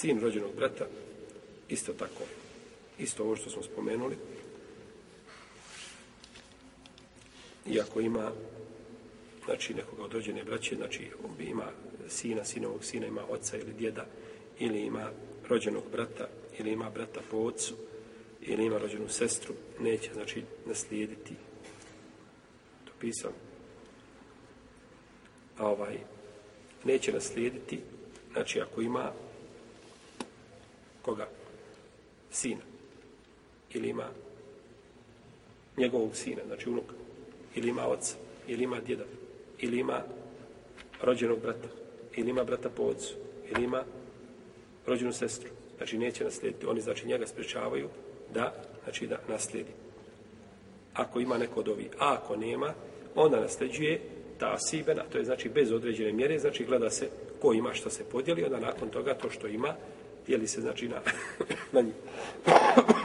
sin rođenog brata, isto tako, isto ovo što smo spomenuli, iako ima znači nekoga od rođene braće, znači on ima sina, sinovog sina, ima oca ili djeda, ili ima rođenog brata, ili ima brata po ocu, ili ima rođenu sestru, neće, znači, naslijediti. To pisam. A ovaj, neće naslijediti, znači, ako ima koga? Sina. Ili ima njegovog sina, znači unuka. Ili ima oca, ili ima djeda, ili ima rođenog brata, ili ima brata po ocu, ili ima rođenu sestru. Znači neće naslijediti. Oni znači njega sprečavaju da, znači da naslijedi. Ako ima neko od ovih, a ako nema, onda nasljeđuje ta sibena, to je znači bez određene mjere, znači gleda se ko ima što se podijeli, onda nakon toga to što ima, jeli se znači na, na njih.